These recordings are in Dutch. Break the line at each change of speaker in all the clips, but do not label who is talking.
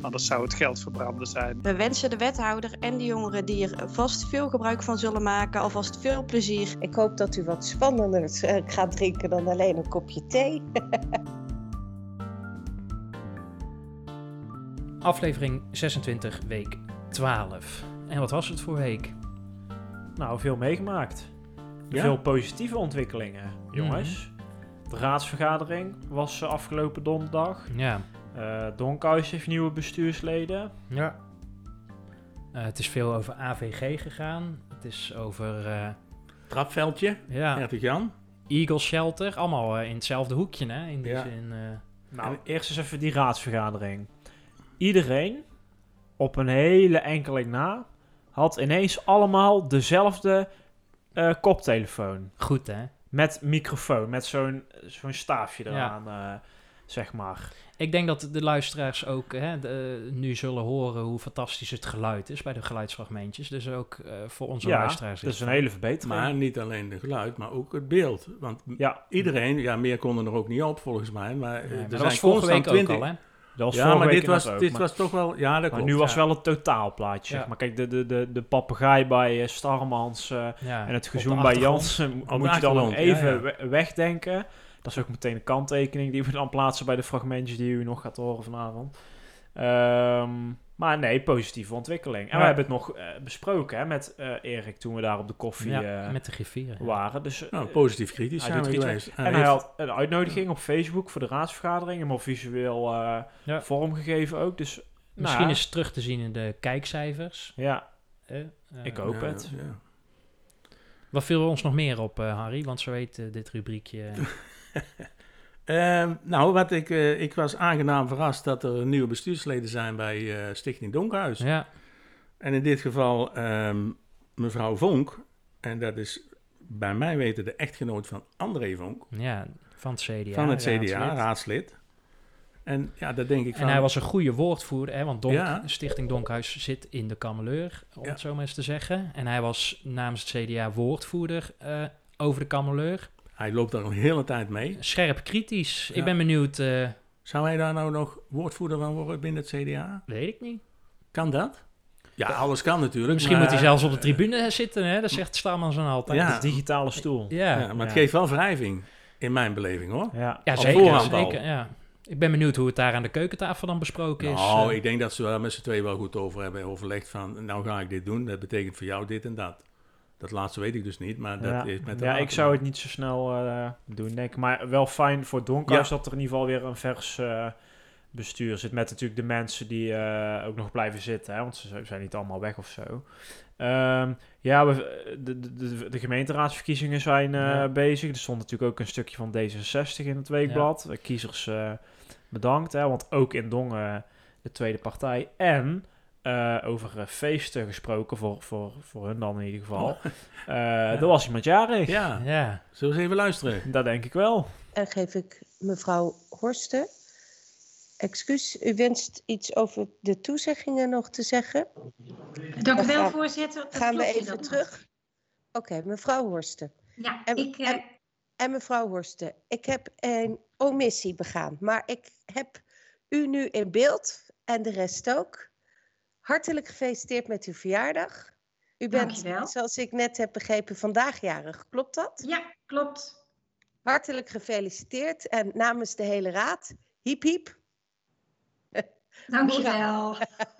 Anders zou het geld verbranden zijn.
We wensen de wethouder en de jongeren die er vast veel gebruik van zullen maken, alvast veel plezier. Ik hoop dat u wat spannender eh, gaat drinken dan alleen een kopje thee.
Aflevering 26, week 12. En wat was het voor week?
Nou, veel meegemaakt.
Ja?
Veel positieve ontwikkelingen, jongens. De raadsvergadering was eh, afgelopen donderdag.
Ja.
Eh Donkhuis heeft nieuwe bestuursleden.
ja. Eh, het is veel over AVG gegaan. Het is over eh,
Trapveldje,
ja,
Hertog Jan.
Eagle Shelter. Allemaal in hetzelfde hoekje, hè? In die
Ja.
zin. eh,
Nou, eerst eens even die raadsvergadering. Iedereen, op een hele enkeling na, had ineens allemaal dezelfde eh, koptelefoon.
goed, hè?
Met microfoon, met zo'n zo'n staafje
Ja.
eraan, eh, zeg maar.
Ik denk dat de luisteraars ook hè, de- nu zullen horen hoe fantastisch het geluid is bij de geluidsfragmentjes. Dus ook eh, voor onze
ja,
luisteraars.
dat is een hele verbetering.
Maar niet alleen de geluid, maar ook het beeld. Want
ja,
iedereen, ja, meer konden er ook niet op volgens mij. Maar, eh,
Nee, maar
er
dat
zijn
was vorige week
constant
ook
20
al, hè?
dat was
Ja, maar dit, was,
ook,
dit
maar-
was toch wel... Ja, dat
Maar
klopt.
nu was
ja.
wel het totaalplaatje, zeg maar. Kijk, de, de, de, de papegaai bij eh, Starmans eh,
Ja,
en het gezoem bij. Jansen moet je dan nog even
ja, ja.
we- wegdenken. Dat is ook meteen een kanttekening die we dan plaatsen bij de fragmentjes die u nog gaat horen vanavond. Ehm, maar nee, positieve ontwikkeling. En
Ja.
we hebben het nog eh, besproken hè, met eh, Erik toen we daar op de koffie
Ja,
eh,
met de griffieren. ja.
waren. Dus,
Nou, positief kritisch zijn we geweest.
En hij
heeft-
had een uitnodiging op Facebook voor de raadsvergadering. Hem al visueel eh,
Ja.
vormgegeven ook. Dus,
Misschien
nou,
is het terug te zien in de kijkcijfers.
Ja,
hè?
Ik hoop
Ja,
het.
ja.
Wat viel ons nog meer op, eh, Harry? Want zo heet eh, dit rubriekje.
Ehm, nou, wat ik, eh, ik was aangenaam verrast dat er nieuwe bestuursleden zijn bij eh, Stichting Donkhuis.
ja,
En in dit geval ehm, mevrouw Vonk. En dat is bij mij weten de echtgenoot van André Vonk.
ja, van het CDA.
van het CDA,
raadslid.
raadslid. En ja, dat denk ik van...
En hij was een goede woordvoerder, hè, want Donk,
Ja.
Stichting Donkhuis zit in de Kameleur, om
Ja.
het zo maar eens te zeggen. En hij was namens het CDA woordvoerder eh, over de Kameleur.
Hij loopt daar een hele tijd mee.
Scherp kritisch.
Ja.
Ik ben benieuwd, eh,
Zou hij daar nou nog woordvoerder van worden binnen het CDA?
weet ik niet.
Kan dat? Ja, alles kan natuurlijk.
Misschien
maar,
moet hij zelfs op de tribune zitten, hè? dat zegt Stamans dan altijd.
Ja.
de digitale stoel.
ja.
Ja, maar het geeft wel wrijving, in mijn beleving hoor.
Ja.
Zeker. zeker ja. Ik ben benieuwd hoe het daar aan de keukentafel dan besproken is.
Nou,
eh.
ik denk dat ze wel met z'n tweeën wel goed over hebben overlegd van... nou ga ik dit doen, dat betekent voor jou dit en dat. Dat laatste weet ik dus niet, maar dat
ja,
is met de
ja ik zou het niet zo snel eh, doen, denk ik. Maar wel fijn voor Donkhuis
Ja.
dat er in ieder geval weer een vers eh, bestuur zit. Met natuurlijk de mensen die eh, ook nog blijven zitten. Hè, want ze zijn niet allemaal weg of zo. Ehm, ja, we, de, de, de, gemeenteraadsverkiezingen zijn
Ja.
bezig. Er stond natuurlijk ook een stukje van D66 in het weekblad. Kiezers bedankt. Hè, want ook in Dongen de tweede partij. En eh, over eh, feesten gesproken, voor, voor, voor hun dan in ieder geval. Eh, Er was iemand jarig.
Ja,
ja.
zullen we eens even luisteren?
Dat denk ik wel.
En geef ik mevrouw Horsten. Excuus, u wenst iets over de toezeggingen nog te zeggen?
Dank
Dan
u wel,
gaan-
voorzitter. Dat
Gaan we even terug? Oké, mevrouw Horsten.
Ja,
En-
ik,
en- En mevrouw Horsten, ik heb een omissie begaan, maar ik heb u nu in beeld en de rest ook. Hartelijk gefeliciteerd met uw verjaardag. U bent,
Dankjewel.
zoals ik net heb begrepen, vandaag jarig. Klopt dat?
ja, klopt.
Hartelijk gefeliciteerd en namens de hele raad, hiep hiep.
Dankjewel.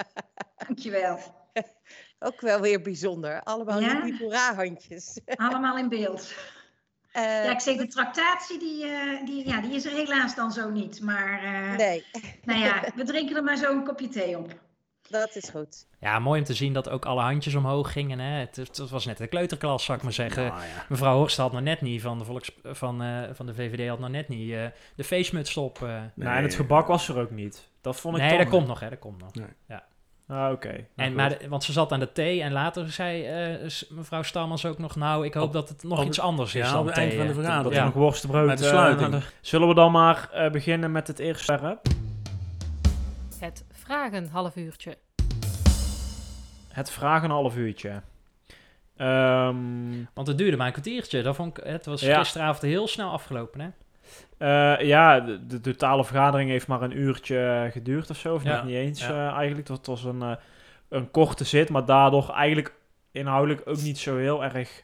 Dankjewel.
Ook wel weer bijzonder. Allemaal
Ja?
hiep handjes.
Allemaal in beeld.
Eh,
Ja, ik zeg, de tractatie, die, eh, die, ja, die is er helaas dan zo niet. Maar eh,
nee,
nou ja, we drinken er maar zo een kopje thee op.
dat is goed.
ja, mooi om te zien dat ook alle handjes omhoog gingen. Hè? Het, het was net de kleuterklas, zou ik maar zeggen.
Nou ja.
Mevrouw Horst had nog net niet, van de, volks, van, eh, van de VVD had nog net niet eh, de feestmuts op. eh.
nou, en het gebak was er ook niet. Dat vond ik
nee, dat komt nog, hè, dat komt nog.
Nee.
Ja.
Ah, oké. Nou,
En, maar de- want ze zat aan de thee en later zei eh, mevrouw Stalmans ook nog... nou, ik hoop
Op-
dat het nog
op-
iets anders is
ja,
dan
op het eind
thee,
van de vergadering.
dat
ja.
er nog worstenbrood...
Met de sluiting.
naar de- Zullen we dan maar eh, beginnen met het eerste?
Het vragen half uurtje.
Het vragen een half uurtje. Ehm,
Want het duurde maar een kwartiertje. Dat vond ik, het was
Ja.
gisteravond heel snel afgelopen, hè?
eh, ja, de, de totale vergadering heeft maar een uurtje geduurd of zo. Of
Ja,
niet eens
ja.
eh, eigenlijk. Het was een, eh, een korte zit, maar daardoor eigenlijk inhoudelijk ook niet zo heel erg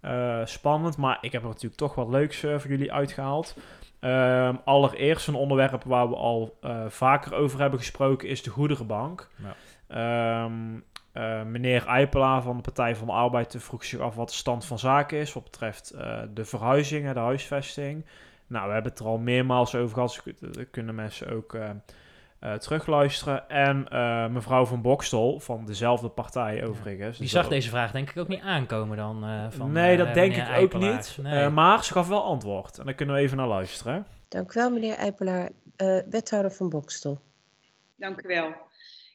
eh, spannend. Maar ik heb er natuurlijk toch wat leuks voor jullie uitgehaald. Ehm, allereerst een onderwerp waar we al eh, vaker over hebben gesproken is de goederenbank.
Ja.
Ehm, eh, meneer Eipela van de Partij van de Arbeid vroeg zich af wat de stand van zaken is wat betreft eh, de verhuizingen, de huisvesting. Nou, we hebben het er al meermaals over gehad, dus kunnen mensen ook terugluisteren. En eh, mevrouw van Bokstel van dezelfde partij overigens.
Die
Dus
zag deze vraag denk ik ook niet aankomen dan. eh, van,
nee,
eh,
dat denk ik ook niet.
Nee.
Eh, maar ze gaf wel antwoord. En daar kunnen we even naar luisteren.
Dank u wel, meneer Eipelaar. Eh, wethouder van Bokstel.
Dank u wel.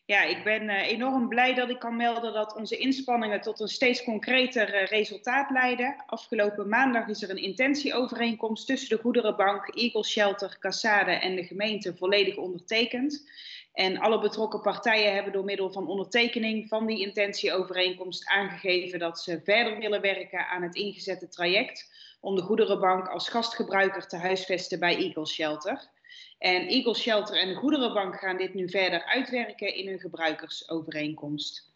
Ja, ik ben eh, enorm blij dat ik kan melden dat onze inspanningen tot een steeds concreter eh, resultaat leiden. Afgelopen maandag is er een intentieovereenkomst tussen de Goederenbank, Eagle Shelter, Cassade en de gemeente volledig ondertekend. En alle betrokken partijen hebben door middel van ondertekening van die intentieovereenkomst aangegeven dat ze verder willen werken aan het ingezette traject om de Goederenbank als gastgebruiker te huisvesten bij Eagle Shelter. En Eagle Shelter en de Goederenbank gaan dit nu verder uitwerken in hun gebruikersovereenkomst.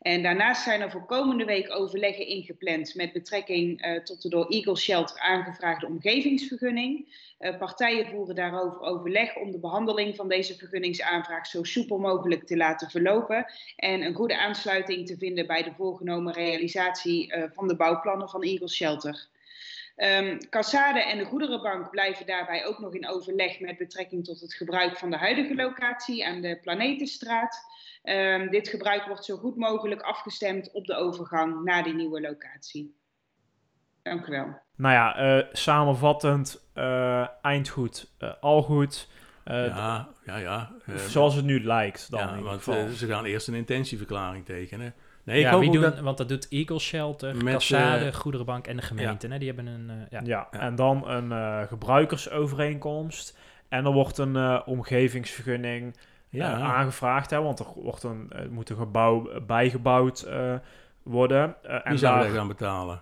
En daarnaast zijn er voor komende week overleggen ingepland met betrekking eh, tot de door Eagle Shelter aangevraagde omgevingsvergunning. Eh, partijen voeren daarover overleg om de behandeling van deze vergunningsaanvraag zo soepel mogelijk te laten verlopen en een goede aansluiting te vinden bij de voorgenomen realisatie eh, van de bouwplannen van Eagle Shelter. Um, Cassade en de Goederenbank blijven daarbij ook nog in overleg met betrekking tot het gebruik van de huidige locatie aan de Planetenstraat. Um, dit gebruik wordt zo goed mogelijk afgestemd op de overgang naar die nieuwe locatie. Dank u wel.
Nou ja, eh, samenvattend, eh, eind goed, eh, al goed.
Ja, ja, ja.
Zoals het nu lijkt dan in
ja,
ieder
want
geval.
ze gaan eerst een intentieverklaring tekenen. Nee, ik
ja,
hoop
wie doen,
dat...
want dat doet Eagle Shelter,
Met,
Cassade,
eh,
Goederenbank en de gemeente. Hè? Die hebben een... eh, ja.
Ja,
Ja.
en dan een eh, gebruikersovereenkomst. En er wordt een eh, omgevingsvergunning
Ja,
aangevraagd. Hè, want er wordt een, er moet een gebouw bijgebouwd eh, worden. Eh, en
wie zou
daar,
dat gaan betalen?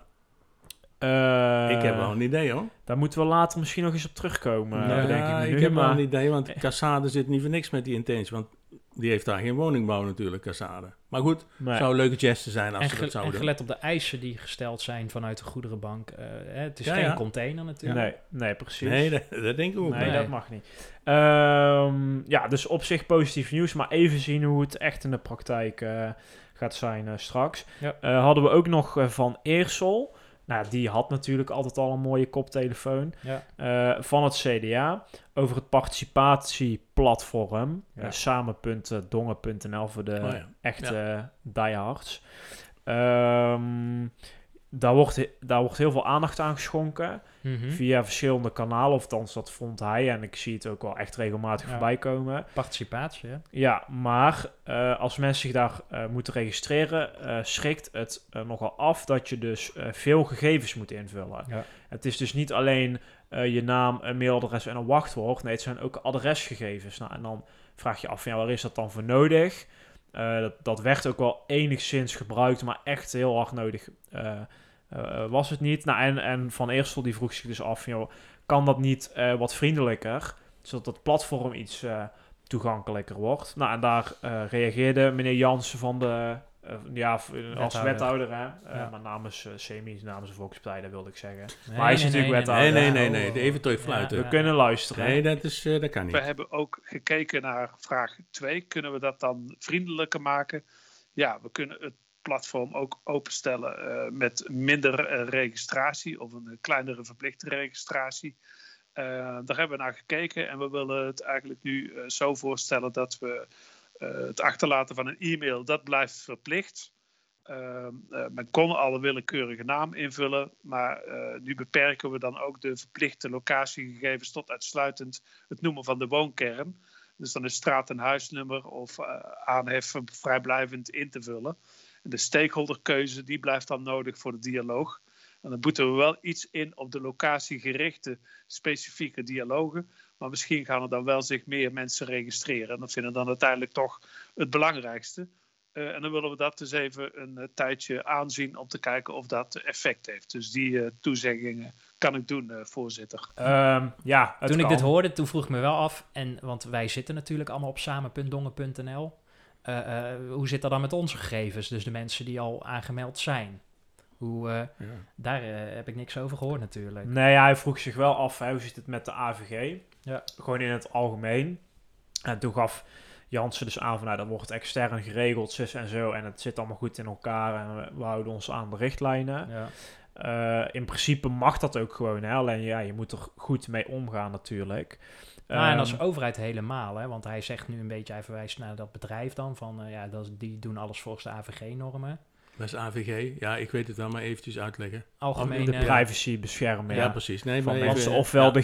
eh,
ik heb wel een idee hoor.
Daar moeten we later misschien nog eens op terugkomen.
Ja,
denk ik,
heb wel een idee, want Cassade zit niet voor niks met die intentie. Want die heeft daar geen woningbouw natuurlijk, Cassade. Maar goed,
Nee.
zou een leuke geste zijn als
En,
ze dat
en
zouden doen.
gelet op de eisen die gesteld zijn vanuit de Goederenbank. eh, hè, het is
Ja,
geen
ja.
container natuurlijk.
Nee, nee, precies.
Nee, dat, dat denk ik ook.
Nee,
niet.
dat mag niet. Ehm, ja, dus op zich positief nieuws, maar even zien hoe het echt in de praktijk eh, gaat zijn eh, straks.
Ja.
Eh, hadden we ook nog van Eersel. Nou, die had natuurlijk altijd al een mooie koptelefoon.
Ja.
eh, van het CDA over het participatieplatform.
Ja.
eh, samen.dongen.nl voor de
Oh ja.
echte eh, diehards. Ehm, daar, wordt, daar wordt heel veel aandacht aan geschonken
Mhm.
via verschillende kanalen. Of althans, dat vond hij. En ik zie het ook wel echt regelmatig
Ja.
voorbij komen.
Participatie, hè?
Ja, maar eh, als mensen zich daar eh, moeten registreren, eh, schrikt het nogal af dat je dus veel gegevens moet invullen.
Ja.
Het is dus niet alleen je naam, een mailadres en een wachtwoord. Nee, het zijn ook adresgegevens. Nou, en dan vraag je af, ja, waar is dat dan voor nodig? Dat, dat werd ook wel enigszins gebruikt, maar echt heel hard nodig eh, eh, was het niet. Nou, en, en Van Eersel die vroeg zich dus af, joh, kan dat niet eh, wat vriendelijker? Zodat het platform iets eh, toegankelijker wordt. Nou, en daar eh, reageerde meneer Jansen van de... ja, als
Wethouder.
wethouder, hè. Eh,
Ja.
maar namens uh, Semi, namens de Volkspartij, dat wilde ik zeggen.
Nee,
hij is
nee,
natuurlijk
nee,
wethouder.
Nee, nee,
nee.
nee. Even terug fluiten.
We kunnen luisteren.
Nee, dat, is, eh, dat kan
We
niet.
hebben ook gekeken naar vraag 2. Kunnen we dat dan vriendelijker maken? Ja, we kunnen het platform ook openstellen eh, met minder eh, registratie of een kleinere verplichte registratie. Eh, daar hebben we naar gekeken en we willen het eigenlijk nu eh, zo voorstellen dat we eh, het achterlaten van een e-mail, dat blijft verplicht. Uh, men kon al een willekeurige naam invullen, maar nu beperken we dan ook de verplichte locatiegegevens tot uitsluitend het noemen van de woonkern. Dus dan is straat- en huisnummer of uh, aanhef vrijblijvend in te vullen. De stakeholderkeuze die blijft dan nodig voor de dialoog. En dan moeten we wel iets in op de locatiegerichte specifieke dialogen. Maar misschien gaan er dan wel zich meer mensen registreren. En dat vinden we dan uiteindelijk toch het belangrijkste. Uh, en dan willen we dat dus even een uh, tijdje aanzien om te kijken of dat effect heeft. Dus die uh, toezeggingen kan ik doen, voorzitter.
Um, ja,
toen ik dit hoorde, toen vroeg ik me wel af, en, want wij zitten natuurlijk allemaal op samen.dongen.nl. hoe zit dat dan met onze gegevens? Dus de mensen die al aangemeld zijn. Hoe, ja. Daar heb ik niks over gehoord natuurlijk.
Nee, hij vroeg zich wel af, hè, hoe zit het met de AVG?
Ja.
Gewoon in het algemeen. En toen gaf Jansen dus aan van, nou, dan wordt extern geregeld, zus en zo. En het zit allemaal goed in elkaar en we, we houden ons aan de richtlijnen.
Ja.
Uh, in principe mag dat ook gewoon, hè? alleen ja, je moet er goed mee omgaan natuurlijk.
Nou, en
Ehm,
als overheid helemaal, hè? want hij zegt nu een beetje, hij verwijst naar dat bedrijf dan, van uh, ja, dat, die doen alles volgens de AVG-normen.
Dat is AVG. Ja, ik weet het wel, maar eventjes uitleggen.
Algemene...
de privacy beschermen.
Ja,
Ja,
precies. Nee,
Van
maar
mensen,
even,
ofwel
ja.
de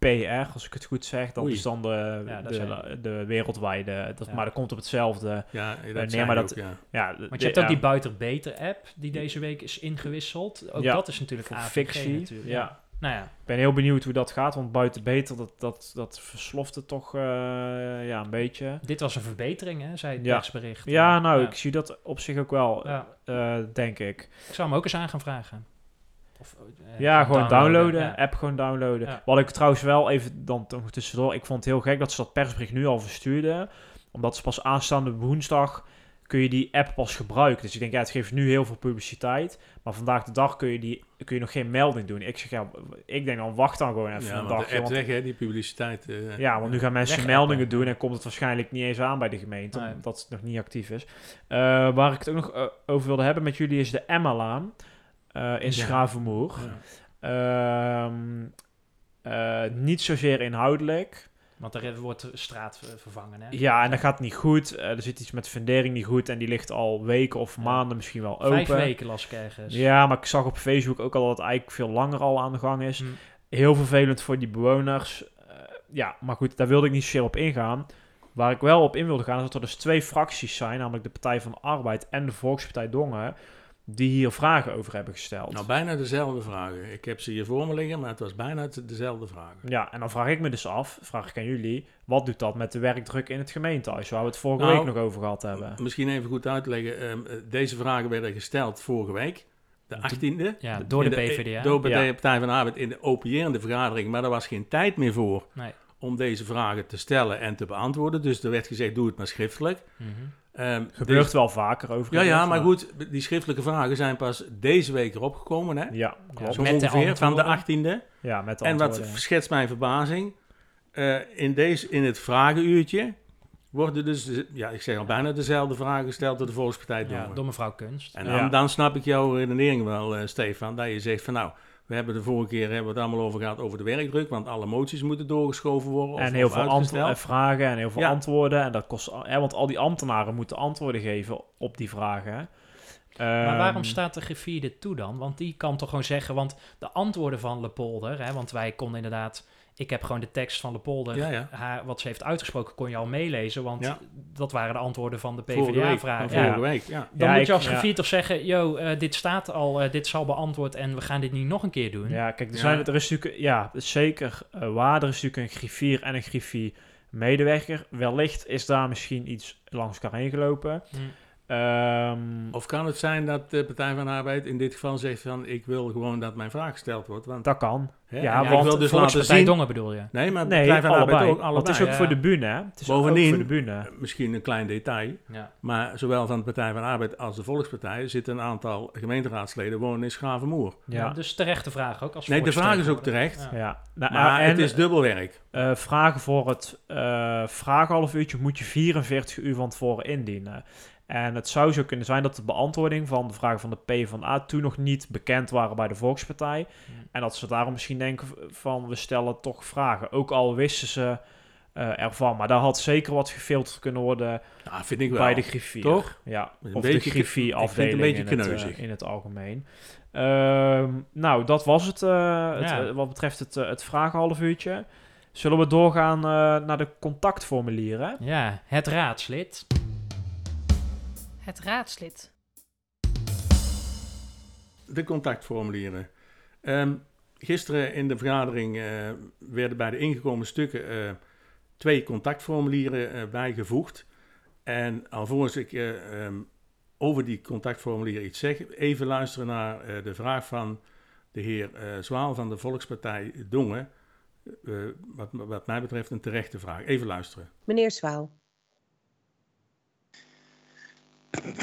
GDPR, als ik het goed zeg, dat
Oei.
is dan de,
Ja,
de,
zijn-
de wereldwijde, dat,
Ja.
maar dat komt op hetzelfde.
Ja, dat
nee, maar
je
dat-
ook, ja.
Ja,
Want
de-
je hebt ook
ja,
die Buiter Beter app, die deze week is ingewisseld. Ook
Ja,
dat is natuurlijk
voor
AVG
fictie.
natuurlijk.
Ja.
Nou ja,
Ik ben heel benieuwd hoe dat gaat, want buiten beter, dat, dat, dat versloft het toch eh, ja, een beetje.
dit was een verbetering, hè, zei het
Ja.
persbericht.
Ja, nou,
Ja.
ik zie dat op zich ook wel,
Ja.
eh, denk ik.
Ik zou hem ook eens aan gaan vragen. Of, eh,
Ja, gewoon downloaden,
ja.
app gewoon downloaden.
Ja.
Wat ik trouwens wel even dan tussendoor, ik vond het heel gek dat ze dat persbericht nu al verstuurden, omdat ze pas aanstaande woensdag kun je die app pas gebruiken. Dus ik denk, ja, het geeft nu heel veel publiciteit, maar vandaag de dag kun je, die, kun je nog geen melding doen. Ik zeg, ja, ik denk dan, wacht dan gewoon even
Ja,
een
want
dag.
app weg, hè, die publiciteit. eh,
Ja, want nu gaan mensen meldingen doen en komt het waarschijnlijk niet eens aan bij de gemeente,
Nee.
omdat het nog niet actief is. Eh, waar ik het ook nog over wilde hebben met jullie is de Emma-laan eh, in. Schravenmoer.
ja.
Ehm, eh, niet zozeer inhoudelijk.
Want er wordt straat vervangen, hè?
Ja, en dat gaat niet goed. Eh, er zit iets met de fundering niet goed en die ligt al weken of maanden misschien wel open.
Vijf weken las ik ergens.
Ja, maar ik zag op Facebook ook al dat het eigenlijk veel langer al aan de gang is.
Hm.
Heel vervelend voor die bewoners. Ja, maar goed, daar wilde ik niet zozeer op ingaan. Waar ik wel op in wilde gaan, is dat er dus twee fracties zijn, namelijk de Partij van de Arbeid en de Volkspartij Dongen, die hier vragen over hebben gesteld.
Nou, bijna dezelfde vragen. Ik heb ze hier voor me liggen, maar het was bijna dezelfde vragen.
Ja, en dan vraag ik me dus af, vraag ik aan jullie, wat doet dat met de werkdruk in het gemeentehuis, waar we het vorige
Nou,
week nog over gehad hebben?
Misschien even goed uitleggen. ehm, eh, deze vragen werden gesteld vorige week, de 18e.
Ja, door de
In
PvdA.
Door de
Ja.
Partij van de Arbeid in de openierende vergadering. Maar er was geen tijd meer voor
Nee.
om deze vragen te stellen en te beantwoorden. Dus er werd gezegd, doe het maar schriftelijk.
Mhm.
Ehm,
Gebeurt
deze-
wel vaker over.
Ja, ja, maar goed, die schriftelijke vragen zijn pas deze week erop gekomen, hè?
Ja, klopt.
Zo
Met de
van de
antwoorden.
18e.
Ja, met de
En wat schetst mijn verbazing? eh, in, deze, in het vragenuurtje worden dus, ja, ik zeg al bijna dezelfde vragen gesteld door de Volkspartij
Ja, door mevrouw Kunst.
En dan,
Ja.
dan snap ik jouw redenering wel, eh, Stefan, dat je zegt van nou, we hebben de vorige keer hebben we het allemaal over gehad over de werkdruk, want alle moties moeten doorgeschoven worden. Of,
en heel
of
veel antwo-
uitgesteld.
eh, vragen en heel veel
Ja.
antwoorden. En dat kost, hè, want al die ambtenaren moeten antwoorden geven op die vragen. hè.
Maar
Ehm,
waarom staat de griffier dit toe dan? Want die kan toch gewoon zeggen, want de antwoorden van Lepolder, hè, want wij konden inderdaad, ik heb gewoon de tekst van Lepolder,
Ja, ja.
haar, wat ze heeft uitgesproken, kon je al meelezen, want
Ja.
dat waren de antwoorden van de PvdA-vragen.
vorige
Ja.
week, ja.
Dan
Ja,
moet
ik-
je als
ja.
griffier toch zeggen, yo, eh, dit staat al, eh, dit zal beantwoord en we gaan dit niet nog een keer doen.
Ja, kijk, er,
Ja.
Zijn, er is natuurlijk, ja, zeker eh, waar. Er is natuurlijk een griffier en een griffier medewerker. Wellicht is daar misschien iets langs elkaar heen gelopen.
Hm.
Ehm,
Of kan het zijn dat de Partij van de Arbeid in dit geval zegt van ik wil gewoon dat mijn vraag gesteld wordt. Want,
dat kan.
hè,
ja,
en ik
want
wil dus laten zien...
Dongen bedoel je?
Nee, maar de
Nee,
Partij van de. Arbeid ook
Want
allebei.
het is ook
ja.
voor de bühne, hè? Het is
Bovendien-
ook voor de bühne.
Eh, Misschien een klein detail.
Ja.
Maar zowel van de Partij van de Arbeid als de Volkspartij zitten een aantal gemeenteraadsleden wonen in Schravenmoer.
Ja.
Ja.
dus terechte vraag ook. Als
Nee, de vraag is ook terecht.
Ja.
Ja. Nou,
Maar
en,
het is dubbelwerk.
eh, vragen voor het eh vragenhalf uurtje moet je 44 uur van tevoren indienen. En het zou zo kunnen zijn dat de beantwoording van de vragen van de PvdA toen nog niet bekend waren bij de Volkspartij. En dat ze daarom misschien denken van we stellen toch vragen. Ook al wisten ze eh, ervan. Maar daar had zeker wat gefilterd kunnen worden
Ja, vind ik wel.
bij de griffier.
Toch?
Ja,
Een
of
beetje
de
ik
griffie-afdeling
vind het een beetje
in, het, eh,
kneuzig.
in het algemeen. Ehm, nou, dat was het, eh, het
Ja.
wat betreft het, het vragenhalf uurtje. Zullen we doorgaan eh, naar de contactformulieren?
Ja, het raadslid.
Het raadslid.
De contactformulieren. Ehm, gisteren in de vergadering eh, werden bij de ingekomen stukken eh, twee contactformulieren eh, bijgevoegd. En alvorens ik eh, ehm, over die contactformulieren iets zeg, even luisteren naar eh, de vraag van de heer eh, Zwaal van de Volkspartij Dongen. Eh, wat, wat mij betreft een terechte vraag. Even luisteren.
Meneer Zwaal.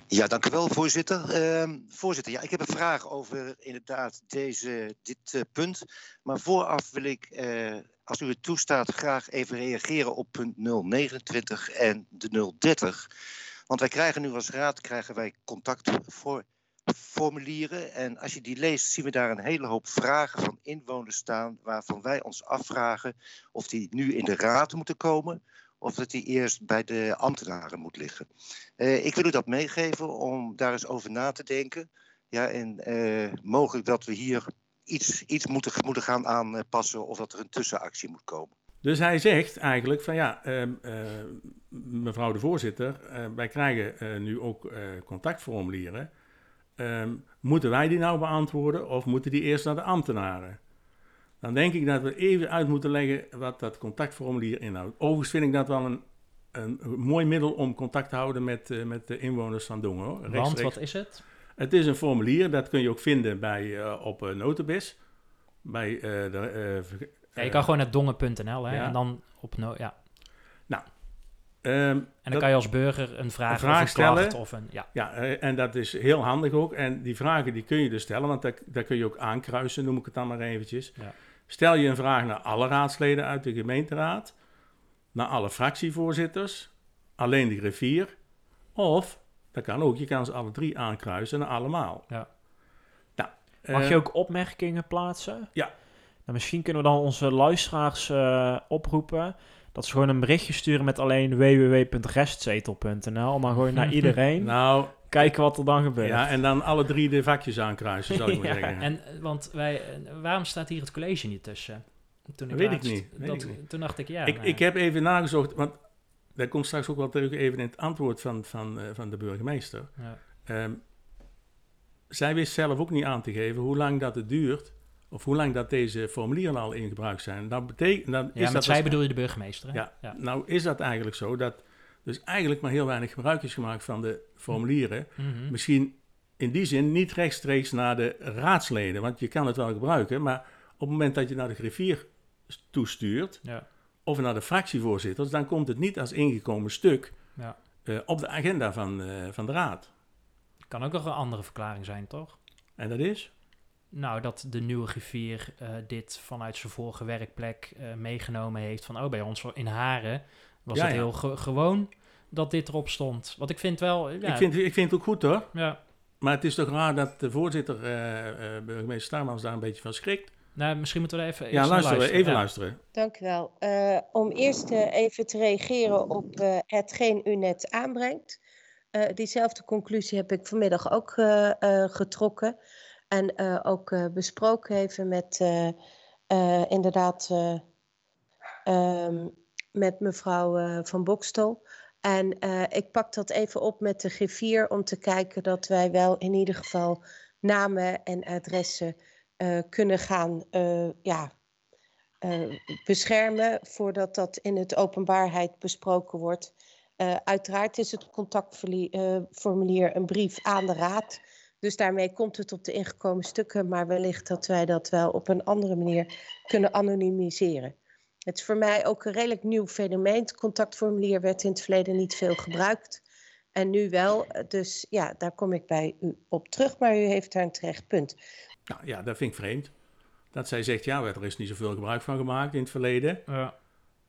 Ja, dank u wel, voorzitter. Ehm, voorzitter, ja, ik heb een vraag over inderdaad deze, dit eh, punt. Maar vooraf wil ik, eh, als u het toestaat, graag even reageren op punt 029 en de 030. Want wij krijgen nu als raad krijgen wij contactformulieren. En als je die leest, zien we daar een hele hoop vragen van inwoners staan... waarvan wij ons afvragen of die nu in de raad moeten komen of dat die eerst bij de ambtenaren moet liggen. Eh, ik wil u dat meegeven om daar eens over na te denken. Ja, en eh, mogelijk dat we hier iets, iets moeten, moeten gaan aanpassen of dat er een tussenactie moet komen.
Dus hij zegt eigenlijk van ja, ehm, eh, mevrouw de voorzitter, wij krijgen nu ook contactformulieren. Ehm, moeten wij die nou beantwoorden of moeten die eerst naar de ambtenaren? Dan denk ik dat we even uit moeten leggen wat dat contactformulier inhoudt. Overigens vind ik dat wel een, een mooi middel om contact te houden met, eh, met de inwoners van Dongen. Hoor.
Want wat is het?
Het is een formulier, dat kun je ook vinden bij, eh, op uh, Notibis. Bij, eh, de, eh,
Ja, je
eh,
kan gewoon naar dongen.nl
ja.
en dan op no ja.
Ehm,
En dan
dat-
kan je als burger een vraag,
vraag
of een
stellen.
of een ja.
Ja, eh, en dat is heel handig ook. En die vragen die kun je dus stellen, want daar, daar kun je ook aankruisen, noem ik het dan maar eventjes.
Ja.
Stel je een vraag naar alle raadsleden uit de gemeenteraad, naar alle fractievoorzitters, alleen de griffier, of, dat kan ook, je kan ze alle drie aankruisen naar allemaal.
Ja.
Nou,
Mag
eh,
je ook opmerkingen plaatsen?
Ja.
Nou, misschien kunnen we dan onze luisteraars eh, oproepen dat ze gewoon een berichtje sturen met alleen www.restzetel.nl, maar gewoon naar iedereen.
Nou,
Kijken wat er dan gebeurt.
ja, en dan alle drie de vakjes aankruisen, zou ik maar
Ja,
zeggen.
En eh, want wij, eh, waarom staat hier het college niet tussen? Toen
Dat weet ik niet, weet
dat,
ik niet.
Toen dacht ik ja.
ik,
nou,
ik heb even nagezocht, want dat komt straks ook wel terug even in het antwoord van, van, eh, van de burgemeester.
ja.
Ehm, zij wist zelf ook niet aan te geven hoe lang dat het duurt, of hoe lang dat deze formulieren al in gebruik zijn. Dan betekent, dan
ja,
is
met
dat
zij bedoel je de burgemeester. Hè?
Ja.
ja.
Nou is dat eigenlijk zo dat dus eigenlijk maar heel weinig gebruik is gemaakt van de formulieren.
Mhm.
Misschien in die zin niet rechtstreeks naar de raadsleden, want je kan het wel gebruiken, maar op het moment dat je naar de griffier toestuurt,
Ja.
of naar de fractievoorzitters, dan komt het niet als ingekomen stuk
Ja.
eh, op de agenda van, eh, van de raad.
Kan ook nog een andere verklaring zijn, toch?
En dat is?
Nou, dat de nieuwe griffier eh, dit vanuit zijn vorige werkplek eh, meegenomen heeft. Van, oh, bij ons in Haren was
Ja,
het
ja.
heel ge- gewoon dat dit erop stond. Want ik vind wel... Ja,
Ik, vind, ik vind het ook goed hoor.
ja,
Maar het is toch raar dat de voorzitter, eh, eh, burgemeester Starmans, daar een beetje van schrikt.
nou, misschien moeten we er even
Ja,
eerst naar
luisteren, even
Ja.
luisteren.
Dank u wel. Eh, om eerst eh, even te reageren op eh, hetgeen u net aanbrengt. Eh, diezelfde conclusie heb ik vanmiddag ook eh, eh, getrokken. En eh, ook eh, besproken even met eh, inderdaad eh, ehm, met mevrouw Van Bokstel. En ik pak dat even op met de griffier om te kijken dat wij wel in ieder geval namen en adressen kunnen gaan ja, beschermen voordat dat in het openbaarheid besproken wordt. Uiteraard is het contactformulier een brief aan de raad. Dus daarmee komt het op de ingekomen stukken, maar wellicht dat wij dat wel op een andere manier kunnen anonimiseren. Het is voor mij ook een redelijk nieuw fenomeen. Het contactformulier werd in het verleden niet veel gebruikt. En nu wel, dus ja, daar kom ik bij u op terug, maar u heeft daar een terecht punt.
Nou ja, dat vind ik vreemd. Dat zij zegt, ja, er is niet zoveel gebruik van gemaakt in het verleden.
Ja.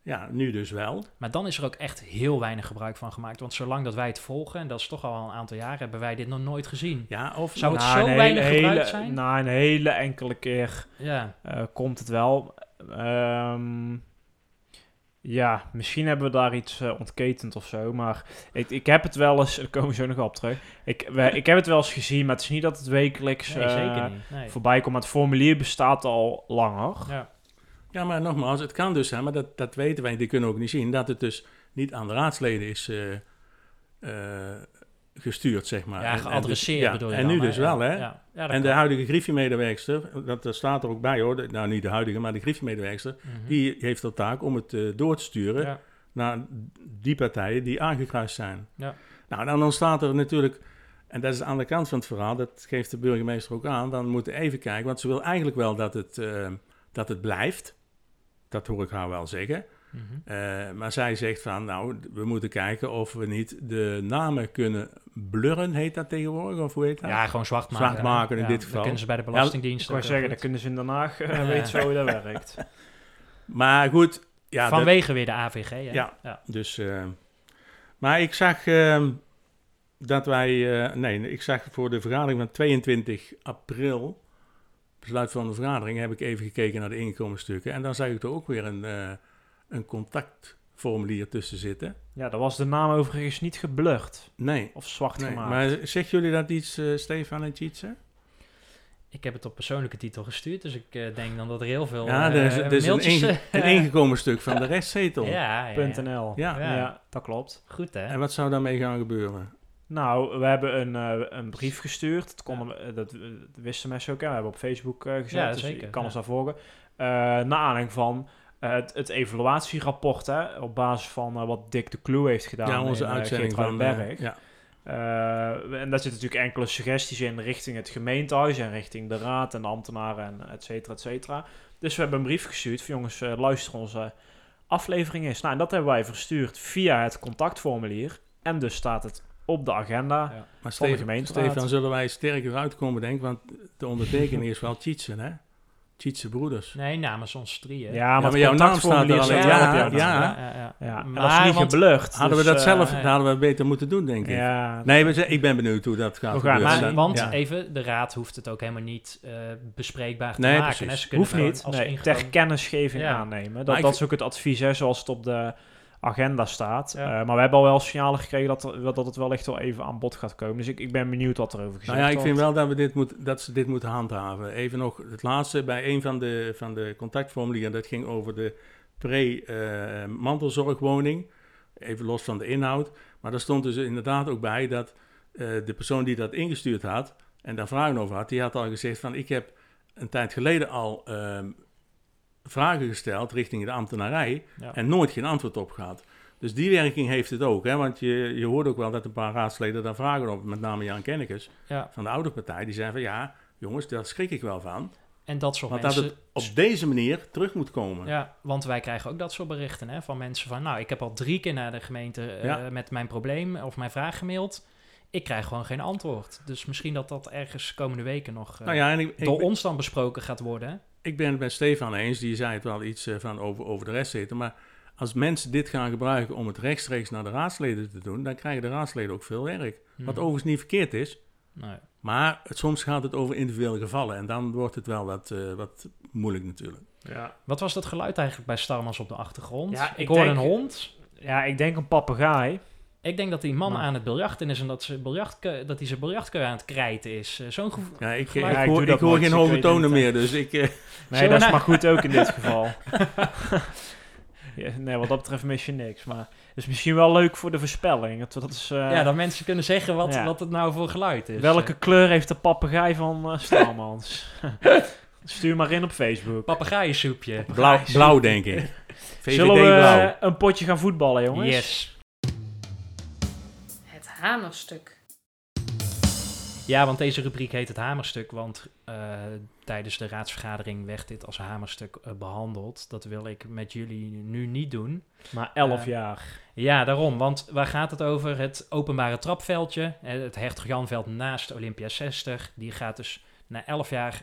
Ja, nu dus wel.
Maar dan is er ook echt heel weinig gebruik van gemaakt. Want zolang dat wij het volgen, en dat is toch al een aantal jaren, hebben wij dit nog nooit gezien.
Ja, of
Zou het
Nou,
zo weinig
hele,
gebruikt zijn?
Na een hele enkele keer
Ja,
eh, komt het wel. Ehm, ja, misschien hebben we daar iets eh, ontketend of zo. Maar ik, ik heb het wel eens. Daar komen we zo nog op terug. Ik, we- ik heb het wel eens gezien, maar het is niet dat het wekelijks
nee,
eh.
Nee.
voorbij komt. Maar het formulier bestaat al langer.
Ja.
Ja, maar nogmaals, het kan dus zijn, maar dat, dat weten wij, die kunnen ook niet zien, dat het dus niet aan de raadsleden is eh, eh, gestuurd, zeg maar.
Ja,
En- en dus-
geadresseerd bedoel je
En
dan,
nu dus wel, hè?
Ja,
en de huidige griffiemedewerkster, dat, dat staat er ook bij hoor, de- nou niet de huidige, maar de griffiemedewerkster,
Mhm.
die heeft de taak om het eh, door te sturen naar die partijen die aangekruist zijn.
Ja.
Nou, dan ontstaat er natuurlijk, en dat is aan de kant van het verhaal, dat geeft de burgemeester ook aan, dan moeten we even kijken, want ze wil eigenlijk wel dat het, eh, dat het blijft. Dat hoor ik haar wel zeggen.
Mhm.
Eh, maar zij zegt van, nou, we moeten kijken of we niet de namen kunnen blurren, heet dat tegenwoordig? Of hoe heet dat?
Ja, gewoon zwart maken.
Zwart maken in
Ja,
dit
dat
geval.
kunnen ze bij de
Ik
Belastingdienst
wou
ook
zeggen, dat
goed.
kunnen ze in Den Haag uh,
Ja.
weten zo hoe dat werkt.
Maar goed, ja, dat-
Vanwege weer de AVG, hè?
Ja.
ja.
Dus, eh, maar ik zag ehm, dat wij, eh, nee, ik zag voor de vergadering van 22 april, besluit van de vergadering, heb ik even gekeken naar de inkomensstukken. En dan zag ik er ook weer een, eh, een contactformulier tussen zitten.
Ja, daar was de naam overigens niet geblurred
Nee,
of zwart
nee.
gemaakt.
maar zeggen jullie dat iets, eh, Stefan en Tjitse?
Ik heb het op persoonlijke titel gestuurd, dus ik eh, denk dan dat er heel veel
Ja, er is, er is een, inge- een ingekomen stuk van de restzetel.
ja, ja, ja.
Ja.
Ja. dat klopt.
Goed, hè?
En wat zou daarmee gaan gebeuren?
Nou, we hebben een, eh, een brief gestuurd. Dat, konden dat, eh, dat wisten mensen ook. hè. We hebben op Facebook eh, gezet.
Ja,
dus
zeker,
je kan
ja.
ons daar volgen. Uh, naar aanleiding van eh, het, het evaluatierapport. Hè, op basis van eh, wat Dick de Kloe heeft gedaan.
ja, onze
in, eh,
uitzending van... eh,
Geertruidenberg.
ja.
Eh, en daar zitten natuurlijk enkele suggesties in richting het gemeentehuis en richting de raad en de ambtenaren en et cetera, et cetera. Dus we hebben een brief gestuurd van jongens, eh, luister onze aflevering is. Nou, en dat hebben wij verstuurd via het contactformulier. En dus staat het op de agenda.
Ja.
Maar
Van de gemeenteraad.
Stefan, zullen wij sterker uitkomen, denk ik? Want de ondertekening is wel Tjitsen, hè? Tjitse broeders.
Nee, namens ons drieën.
Ja, maar,
jouw naam staat er
wel
Ja,
op jouw naam.
ja.
ja, ja.
Ja, en
Maar,
dat is niet
want-
geblurred.
Hadden we
dus,
dat
eh,
zelf, dat hadden we beter moeten doen, denk ik.
Ja,
Nee, we, ik ben benieuwd hoe dat gaat gebeuren.
Maar, want
Ja.
even, de raad hoeft het ook helemaal niet eh, bespreekbaar te
Nee,
maken.
precies.
hè. Ze kunnen
hoeft niet.
als
Nee, ter kennisgeving
Ja.
aannemen. Dat,
ik
dat is ook het advies, hè, zoals het op de agenda staat.
Ja.
Eh, maar we hebben al wel signalen gekregen dat, er- dat het wel echt wel even aan bod gaat komen. Dus ik, ik ben benieuwd wat er over gezegd
Nou ja, ik vind
wordt.
wel dat, we dit moet, dat ze dit moeten handhaven. Even nog het laatste bij een van de, van de contactformulieren. Dat ging over de pre-mantelzorgwoning. Even los van de inhoud. Maar daar stond dus inderdaad ook bij dat eh, de persoon die dat ingestuurd had... en daar vragen over had, die had al gezegd van... ik heb een tijd geleden al ehm, vragen gesteld richting de ambtenarij...
Ja.
en nooit geen antwoord op gehad. Dus die werking heeft het ook. Hè? Want je, je hoort ook wel dat een paar raadsleden daar vragen op... met name Jan Kennekes
Ja.
van de oude partij, die zeiden van ja, jongens, daar schrik ik wel van.
En dat soort
Want dat het op deze manier terug moet komen.
Ja, want wij krijgen ook dat soort berichten hè, van mensen van... Nou, ik heb al drie keer naar de gemeente eh, met mijn probleem of mijn vraag gemaild. Ik krijg gewoon geen antwoord. Dus misschien dat dat ergens komende weken nog eh,
Nou ja, en ik, ik,
door ons dan besproken gaat worden.
Ik ben het met Stefan eens, die zei het wel iets eh, van over, over de rest zitten. Maar als mensen dit gaan gebruiken om het rechtstreeks naar de raadsleden te doen, dan krijgen de raadsleden ook veel werk. Wat
Mhm.
overigens niet verkeerd is,
Nee.
maar het, soms gaat het over individuele gevallen. En dan wordt het wel wat, eh, wat moeilijk natuurlijk.
Ja.
Wat was dat geluid eigenlijk bij Starmans op de achtergrond?
Ja,
ik
denk-
een hond.
ja, ik denk een papegaai.
Ik denk dat die man
Maar-
aan het biljarten is en dat, ze biljart, dat hij zijn biljartkeu aan het krijten is. Eh, Zo'n gevoel.
Ja, ik,
Geluid.
ik
Ja, ik
hoor, ik geen hoge tonen meer, dus ik... eh,
Nee,
Zullen
dat is maar goed ook in dit geval. ja, nee, wat dat betreft mis je niks. Maar het is misschien wel leuk voor de voorspelling. Dat, dat is, eh,
ja, dat mensen kunnen zeggen wat,
ja.
wat het nou voor geluid is.
welke kleur heeft de papegaai van Starmans? Stuur maar in op Facebook.
Papegaaiensoepje.
blauw, blauw, denk ik. VVD
Zullen we
blauw.
een potje gaan voetballen, jongens?
Yes.
Hamerstuk.
Ja, want deze rubriek heet het hamerstuk, want eh, tijdens de raadsvergadering werd dit als hamerstuk eh, behandeld. Dat wil ik met jullie nu niet doen.
Maar 11
Eh,
jaar.
Ja, daarom, want waar gaat het over? Het openbare trapveldje, het Hertog Janveld naast Olympia 60. Die gaat dus na 11 jaar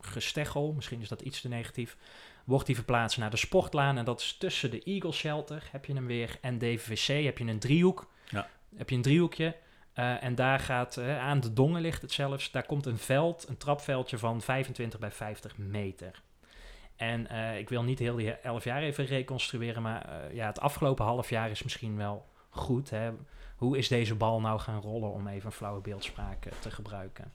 gesteggel, misschien is dat iets te negatief, wordt die verplaatst naar de sportlaan. En dat is tussen de Eagle Shelter, heb je hem weer, en DVC, heb je een driehoek.
Ja.
Heb je een driehoekje. Eh, en daar gaat, eh, aan de Dongen ligt het zelfs, daar komt een veld, een trapveldje van 25 bij 50 meter. En eh, ik wil niet heel die 11 jaar even reconstrueren, maar ja, het afgelopen half jaar is misschien wel goed. Hè? Hoe is deze bal nou gaan rollen, om even een flauwe beeldspraak te gebruiken?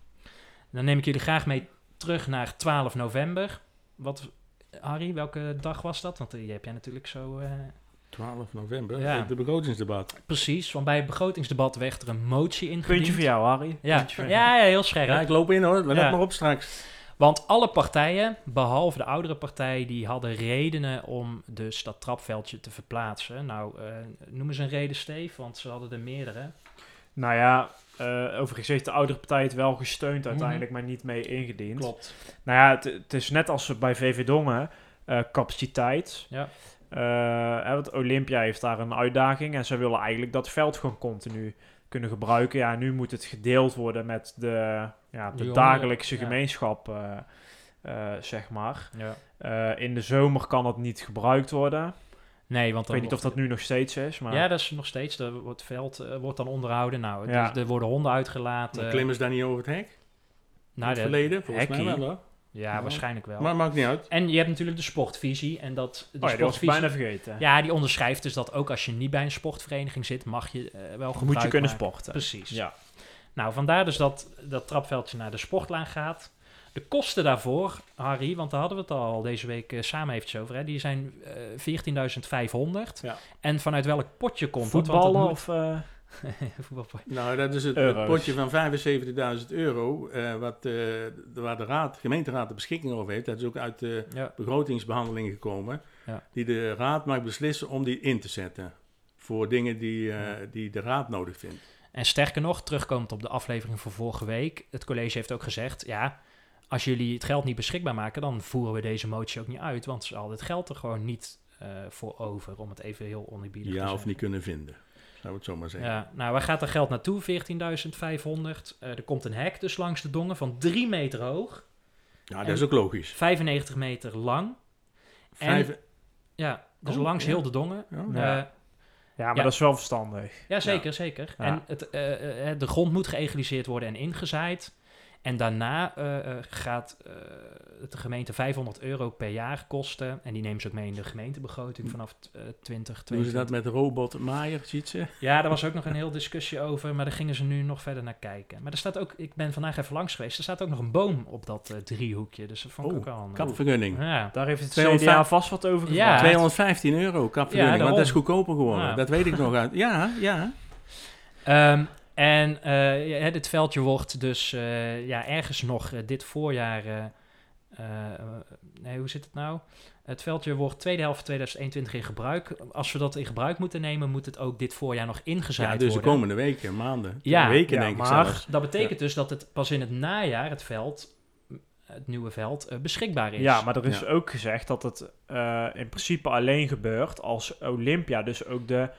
Dan neem ik jullie graag mee terug naar 12 november. Wat Harry, welke dag was dat? Want die heb jij natuurlijk zo... eh,
12 november,
Ja.
de begrotingsdebat.
precies, want bij het begrotingsdebat werd er een motie ingediend.
Puntje voor jou, Harry.
Ja, ja, ja, heel scherp.
Ja, ik loop in hoor, let
Ja.
maar op straks.
Want alle partijen, behalve de oudere partij, die hadden redenen om dus dat trapveldje te verplaatsen. Nou, eh noem eens een reden, Steve, want ze hadden er meerdere.
Nou ja, eh, overigens heeft de oudere partij het wel gesteund
Mhm.
uiteindelijk, maar niet mee ingediend.
Klopt.
Nou ja, het, het is net als bij VV Dongen, eh, capaciteit.
Ja.
Eh, want Olympia heeft daar een uitdaging en ze willen eigenlijk dat veld gewoon continu kunnen gebruiken. Ja, nu moet het gedeeld worden met de, ja, de dagelijkse
ja.
gemeenschap, eh, eh, zeg maar.
Ja.
Eh, in de zomer kan het niet gebruikt worden.
Nee, want
Ik weet niet of dat nu nog steeds is, maar...
Ja, dat is nog steeds. Het veld wordt dan onderhouden. Nou,
Ja.
is- er worden honden uitgelaten.
Klimmen ze daar niet over het hek? In
nou,
het
de-
verleden? Volgens mij wel hoor.
Ja,
Ja.
waarschijnlijk wel.
Maar maakt niet uit.
En je hebt natuurlijk de sportvisie. En dat, de
Oh ja, die was ik
sportvisie-
bijna vergeten.
Ja, die onderschrijft dus dat ook als je niet bij een sportvereniging zit, mag je eh, wel gebruik
moet je kunnen
maken.
sporten.
Precies.
Ja.
Nou, vandaar dus dat dat trapveldje naar de sportlaan gaat. De kosten daarvoor, Harry, want daar hadden we het al deze week eh, samen eventjes over, hè, die zijn eh 14.500.
Ja.
En vanuit welk potje komt dat?
Voetballen
moet-
of...
Voetbalpotje.
Nou, dat is het, potje van 75.000 euro, eh, wat, eh, waar de raad, gemeenteraad de beschikking over heeft. Dat is ook uit de
Ja.
begrotingsbehandeling gekomen.
Ja.
Die de raad mag beslissen om die in te zetten. Voor dingen die, eh, die de raad nodig vindt.
En sterker nog, terugkomend op de aflevering van vorige week, het college heeft ook gezegd, ja, als jullie het geld niet beschikbaar maken, dan voeren we deze motie ook niet uit, want ze hadden het geld er gewoon niet eh, voor over, om het even heel oneerbiedig te
Ja,
zeggen.
of niet kunnen vinden. Zou ik het zo maar zeggen.
Ja, nou, waar gaat er geld naartoe? 14.500. Eh, er komt een hek dus langs de dongen van 3 meter hoog,
Ja, dat
En-
is ook logisch.
95 meter lang. En-
Vijf,
Ja, dus
Oh,
langs
ja.
heel de dongen.
Ja.
Eh,
Ja. ja, maar
Ja.
dat is wel verstandig.
Ja, zeker, zeker.
Ja.
En het, eh, eh, de grond moet geëgaliseerd worden en ingezaaid. En daarna eh, eh, gaat eh, het de gemeente 500 euro per jaar kosten. En die nemen ze ook mee in de gemeentebegroting vanaf eh 2022.
doen ze dat met robot Maaier, ziet ze?
Ja, daar was ook nog een heel discussie over, maar daar gingen ze nu nog verder naar kijken. Maar er staat ook, ik ben vandaag even langs geweest, er staat ook nog een boom op dat eh, driehoekje. Dus dat vond ik
Oh,
ook een...
Kapvergunning.
Ja.
Daar heeft het
205
CDA vast wat over
Ja.
gevraagd.
215 euro kapvergunning,
Ja,
want dat is goedkoper geworden.
Ja.
Dat weet ik nog uit. Ja, ja.
Ehm, en eh, ja, dit veldje wordt dus eh, ja, ergens nog eh, dit voorjaar. eh, eh, nee, hoe zit het nou? Het veldje wordt tweede helft 2021 in gebruik. Als we dat in gebruik moeten nemen, moet het ook dit voorjaar nog ingezaaid
ja dus de
worden.
komende weken, maanden.
Ja,
weken
ja,
denk ik
maar-
zelfs.
Dat betekent dus dat het pas in het najaar het veld, het nieuwe veld, eh, beschikbaar is.
Ja, maar er is
Ja.
ook gezegd dat het eh, in principe alleen gebeurt als Olympia dus ook de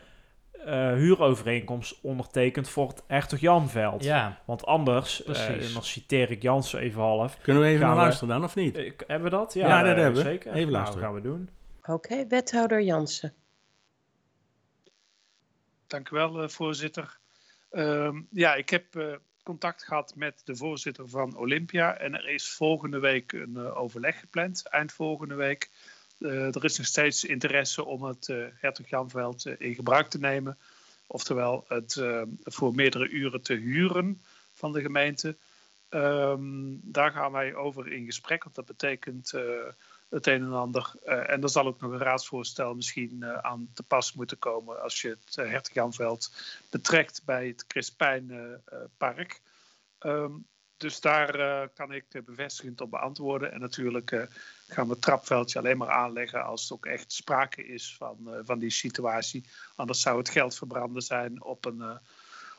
eh, huurovereenkomst ondertekent voor het Hertog Janveld.
Ja,
Want anders, eh,
Precies.
en dan citeer ik Jansen even half.
Kunnen we even naar luisteren dan, of niet?
Eh, hebben we dat?
Ja, dat
eh,
hebben we.
Zeker.
Even
Nou,
luisteren.
gaan we doen.
Oké, wethouder Jansen.
Dank u wel, eh, voorzitter. Ehm, ja, ik heb eh, contact gehad met de voorzitter van Olympia. En er is volgende week een eh, overleg gepland, eind volgende week. Eh, er is nog steeds interesse om het eh Hertog Janveld in gebruik te nemen. Oftewel, het eh, voor meerdere uren te huren van de gemeente. Ehm, daar gaan wij over in gesprek, want dat betekent het een en ander. En er zal ook nog een raadsvoorstel misschien aan te pas moeten komen als je het uh, Hertog Janveld betrekt bij het Crispijn eh, eh, Park. Ehm, dus daar eh, kan ik eh, bevestigend op beantwoorden. En natuurlijk eh, gaan we het trapveldje alleen maar aanleggen als er ook echt sprake is van, eh, van die situatie. Anders zou het geld verbranden zijn op een, eh,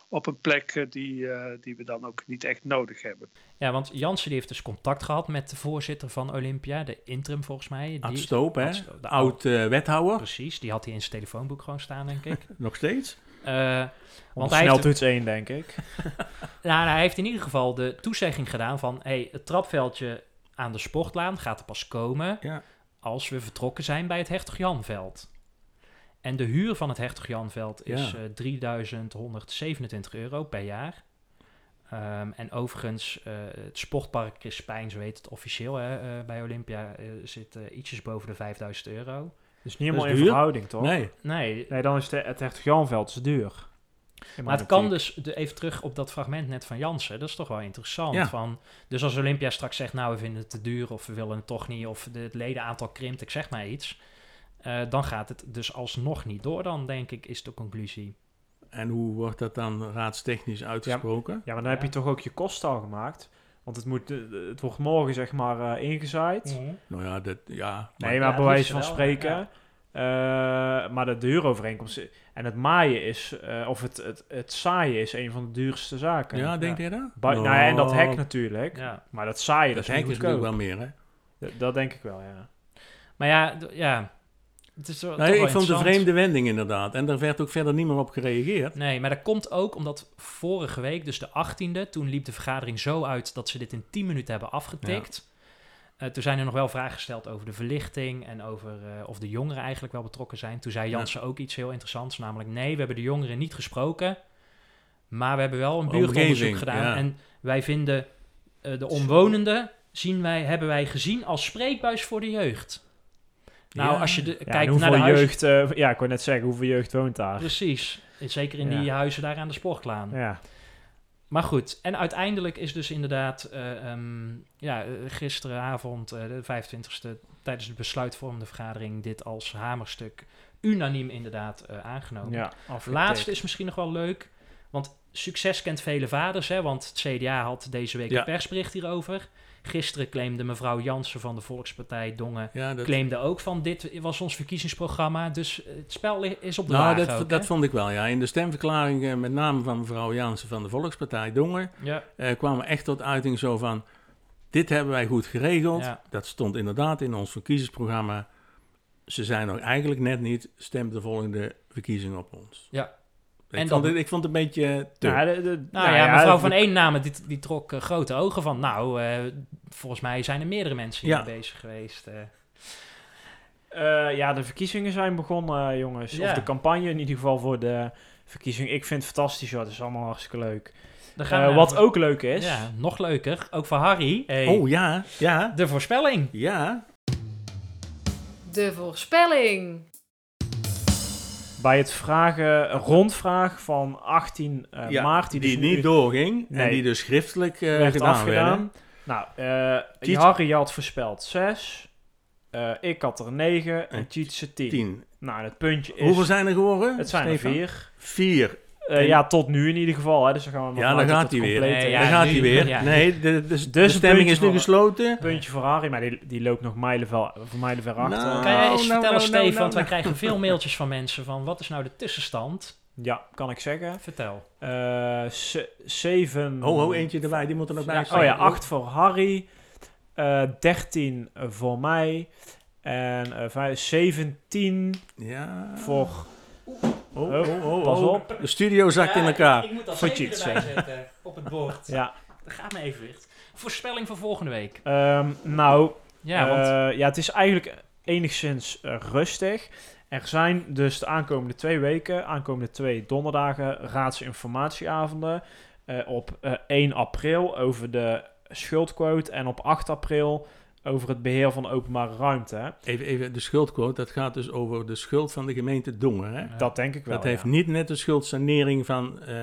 op een plek die, eh, die we dan ook niet echt nodig hebben.
ja, want Jansen die heeft dus contact gehad met de voorzitter van Olympia, de interim volgens mij. Die,
Stoop, hè?
De
Oud eh, wethouder,
Precies, die had hij in zijn telefoonboek gewoon staan, denk ik.
nog steeds.
Eh,
Want
hij
snel
heeft-
toets 1, denk ik.
nou, hij heeft in ieder geval de toezegging gedaan van... Hey, het trapveldje aan de sportlaan gaat er pas komen...
Ja.
als we vertrokken zijn bij het Hertog Janveld. En de huur van het Hertog Janveld is
Ja.
eh 3127 euro per jaar. Ehm, en overigens, eh, het sportpark Crispijn, zo heet het officieel hè, eh, bij Olympia... eh, zit eh, ietsjes boven de 5000 euro.
Dus niet helemaal in
duur.
verhouding, toch?
Nee,
Nee,
Nee, dan is de, het Hertog Janveld is duur. In
Maar het kan dus, de, even terug op dat fragment net van Jansen, dat is toch wel interessant.
Ja.
Van, dus als Olympia straks zegt, nou we vinden het te duur of we willen het toch niet, of de, het ledenaantal krimpt, ik zeg maar iets. eh, dan gaat het dus alsnog niet door dan, denk ik, is de conclusie.
En hoe wordt dat dan raadstechnisch uitgesproken?
Ja, maar dan heb je
Ja.
toch ook je kosten al gemaakt. Want het, moet, eh, het wordt morgen zeg maar eh, ingezaaid.
Nou ja, dat, ja.
Nee,
Ja,
maar
het
bij wijze van
wel,
spreken.
ja.
eh, maar de huurovereenkomst en het maaien is, eh, of het, het, het zaaien is een van de duurste zaken.
Ja, denk je dat?
Ba- nou ja, en dat hek
Nou,
natuurlijk.
Ja.
Maar dat zaaien,
Dat
dat,
hek
is
natuurlijk wel meer, hè?
Dat, dat denk ik wel, ja.
Maar ja, d- ja, het is
Nee,
wel
ik vond het een vreemde wending inderdaad. En daar werd ook verder niet meer op gereageerd.
Nee, maar dat komt ook omdat vorige week, dus de 18e, toen liep de vergadering zo uit dat ze dit in 10 minuten hebben afgetikt. Eh, toen zijn er nog wel vragen gesteld over de verlichting en over eh, of de jongeren eigenlijk wel betrokken zijn. Toen zei Jansen ook iets heel interessants, namelijk nee, we hebben de jongeren niet gesproken, maar we hebben wel een buurtonderzoek gedaan.
ja.
En wij vinden eh, de omwonenden, zien wij, hebben wij gezien als spreekbuis voor de jeugd. Nou,
Ja.
als je de,
Ja, en
kijkt
hoeveel
naar de huizen...
jeugd, eh, ja, ik wou net zeggen, hoeveel jeugd woont daar?
Precies, zeker in
Ja.
die huizen daar aan de Sportlaan.
Ja.
Maar goed, en uiteindelijk is dus inderdaad eh, ehm, ja, eh, gisteravond, eh, de 25e, tijdens de besluitvormende vergadering, dit als hamerstuk unaniem inderdaad eh, aangenomen.
ja
Laatste is misschien nog wel leuk, want succes kent vele vaders, hè, want het CDA had deze week
Ja.
een persbericht hierover. Gisteren claimde mevrouw Jansen van de Volkspartij Dongen,
Ja, dat,
claimde ook van dit was ons verkiezingsprogramma, dus het spel is op de
nou, dat,
ook,
dat vond ik wel, ja. In de stemverklaring, eh, met name van mevrouw Jansen van de Volkspartij Dongen,
Ja,
eh, kwamen echt tot uiting zo van... Dit hebben wij goed geregeld.
Ja.
Dat stond inderdaad in ons verkiezingsprogramma. Ze zijn nog eigenlijk net niet, stem de volgende verkiezing op ons.
Ja.
Ik,
En
vond,
dan-
het, ik vond het een beetje te.
Ja, de, de-
Nou ja, mevrouw van één namen die, die trok eh, grote ogen van. Nou, eh, volgens mij zijn er meerdere mensen hier
Ja.
bezig geweest. eh.
Eh, ja, de verkiezingen zijn begonnen, jongens.
Ja.
Of de campagne in ieder geval voor de verkiezing. Ik vind het fantastisch, hoor. Het is allemaal hartstikke leuk.
Dan gaan
Eh,
we
wat ook leuk is...
Ja, nog leuker. Ook voor Harry. Hey,
Oh ja, ja,
De voorspelling.
ja.
De voorspelling.
Bij het vragen, rondvraag van 18 eh,
Ja,
maart...
Die,
dus nu
niet doorging en die dus schriftelijk eh,
werd
gedaan
afgedaan.
werden.
Nou, eh
Cheat-
Harry had voorspeld 6. ik had er 9 en Cheatse 10.
Tien.
Nou, het puntje is...
Hoeveel zijn er geworden?
Het zijn er
Stefan?
4.
En-
ja, tot nu in ieder geval. Hè, dus dan gaan we
Ja, dan gaat hij weer.
compleet
Nee, ja,
Daar gaat hij weer.
ja.
Nee, de, de, de,
Dus een
stemming is nu
voor-
gesloten.
Puntje voor Harry, maar die, die loopt nog mijlenver, mijlenver achter.
Nou.
Kan jij eens
nou,
vertellen,
nou,
Steve?
nou,
want wij
nou.
krijgen veel mailtjes van mensen van... Wat is nou de tussenstand?
Ja, kan ik zeggen.
Vertel.
Eh 7...
Ho, ho, eentje erbij, die moet er nog bij
Ja,
staan.
Oh ja, 8 voor Harry. eh 13 voor mij. En eh, vijf- 17
Ja.
voor...
Oh,
Oh,
oh, oh,
pas
oh.
op.
De studio zakt in elkaar.
Ik, moet dat zeker erbij zetten op het bord.
Ja,
Dat gaat me evenwicht. Voorspelling voor volgende week.
ehm, nou,
Ja, want...
Eh, ja, het is eigenlijk enigszins eh, rustig. Er zijn dus de aankomende twee weken, aankomende twee donderdagen, raadsinformatieavonden. eh op eh, 1 april over de schuldquote en op 8 april over het beheer van openbare ruimte. hè.
Even, even de schuldquote, dat gaat dus over de schuld van de gemeente Dongen. Hè?
Ja.
Dat denk ik wel.
dat heeft
ja.
niet met de schuldsanering van eh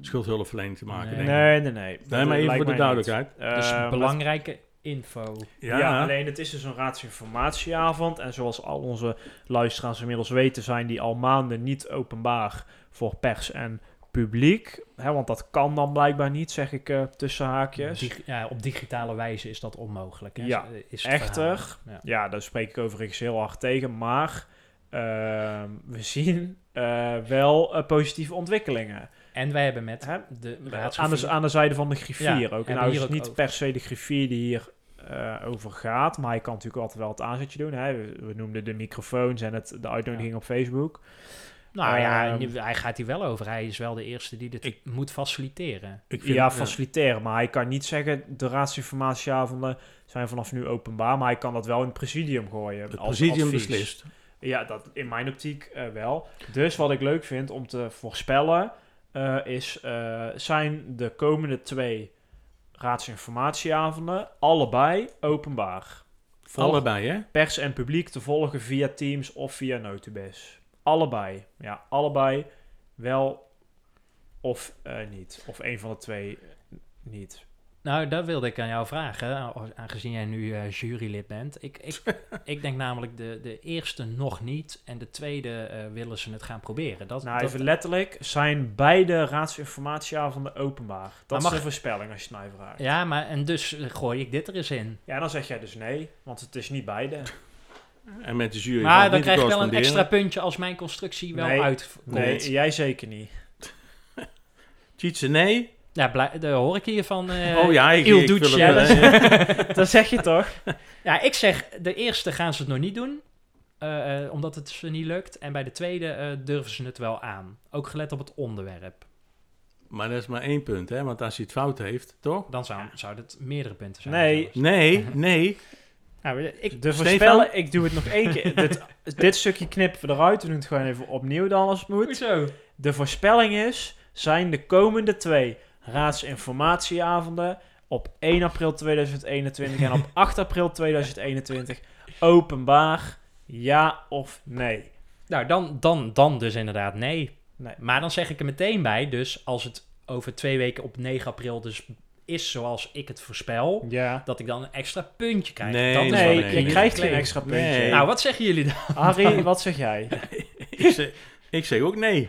schuldhulpverlening te maken.
Nee.
denk ik.
Nee, nee, nee.
Nee, maar even voor de duidelijkheid.
dus
Eh,
belangrijke info.
Ja,
Ja. alleen het is dus een raadsinformatieavond. En zoals al onze luisteraars inmiddels weten, zijn die al maanden niet openbaar voor pers en publiek. Hè, want dat kan dan blijkbaar niet, zeg ik eh, tussen haakjes.
Dig- ja, op digitale wijze is dat onmogelijk. Hè?
Ja,
is
Echter.
Ja.
ja, daar spreek ik overigens heel hard tegen. Maar ehm, we zien eh, wel eh, positieve ontwikkelingen.
En wij hebben met
Hè?
de
aan, de, aan de zijde van de griffier
Ja,
ook. En nou is het niet
over.
per se de griffier die hier eh, over gaat. Maar hij kan natuurlijk altijd wel het aanzetje doen. Hè? We, we noemden de microfoons en het, de uitnodiging op Facebook.
Nou ja,
Ehm,
hij gaat hier wel over. Hij is wel de eerste die dit
Ik-
moet faciliteren.
Ik vind,
ja, faciliteren. Maar hij kan niet zeggen, de raadsinformatieavonden zijn vanaf nu openbaar. Maar hij kan dat wel in het presidium gooien.
het
als
presidium
advies.
beslist.
Ja, dat in mijn optiek eh, wel. Dus wat ik leuk vind om te voorspellen, eh, is eh, zijn de komende twee raadsinformatieavonden allebei openbaar.
Allebei, hè?
pers en publiek te volgen via Teams of via Notubis. Allebei. Ja, allebei wel of eh, niet. Of een van de twee eh, niet.
Nou, dat wilde ik aan jou vragen, aangezien jij nu eh, jurylid bent. Ik, ik, ik denk namelijk de, de eerste nog niet en de tweede willen ze het gaan proberen. Dat,
Nou,
dat,
even letterlijk, zijn beide raadsinformatieavonden openbaar? Dat
mag-
is de voorspelling als je het mij vraagt. Ja.
ja, maar en dus gooi ik dit er eens in.
dan zeg jij dus nee, want het is niet beide.
En met de jury
Maar dan krijg ik wel een extra puntje als mijn constructie wel
Nee,
uitkomt.
Nee, jij zeker niet.
Tjitse, nee.
Ja, blij, dat hoor ik hier van eh
oh ja, ik, ik
Ja,
eh,
dat zeg je toch?
Ja, ik zeg, de eerste gaan ze het nog niet doen. eh, eh, omdat het ze niet lukt. En bij de tweede eh, durven ze het wel aan. Ook gelet op het onderwerp.
maar dat is maar één punt, hè? Want als hij het fout heeft, toch?
Dan zou, zou het meerdere punten zijn.
Nee.
zelfs.
Nee, nee.
Nou, ik,
De
Stefan?
voorspellen, ik doe het nog één keer. dit, dit stukje knippen we eruit. We doen het gewoon even opnieuw dan als het moet.
Hoezo?
De voorspelling is, zijn de komende twee raadsinformatieavonden op 1 april 2021 en op 8 april 2021 openbaar, ja of nee?
Nou, dan, dan, dan dus inderdaad nee.
Nee.
Maar dan zeg ik er meteen bij, dus als het over twee weken op 9 april dus is zoals ik het voorspel,
Ja.
dat ik dan een extra puntje krijg.
Nee,
dat is
Nee,
wat
nee,
ik
je krijgt geen extra puntje.
Nee.
Nou, wat zeggen jullie dan?
Harry, wat zeg jij?
ik, zeg, ik zeg ook nee.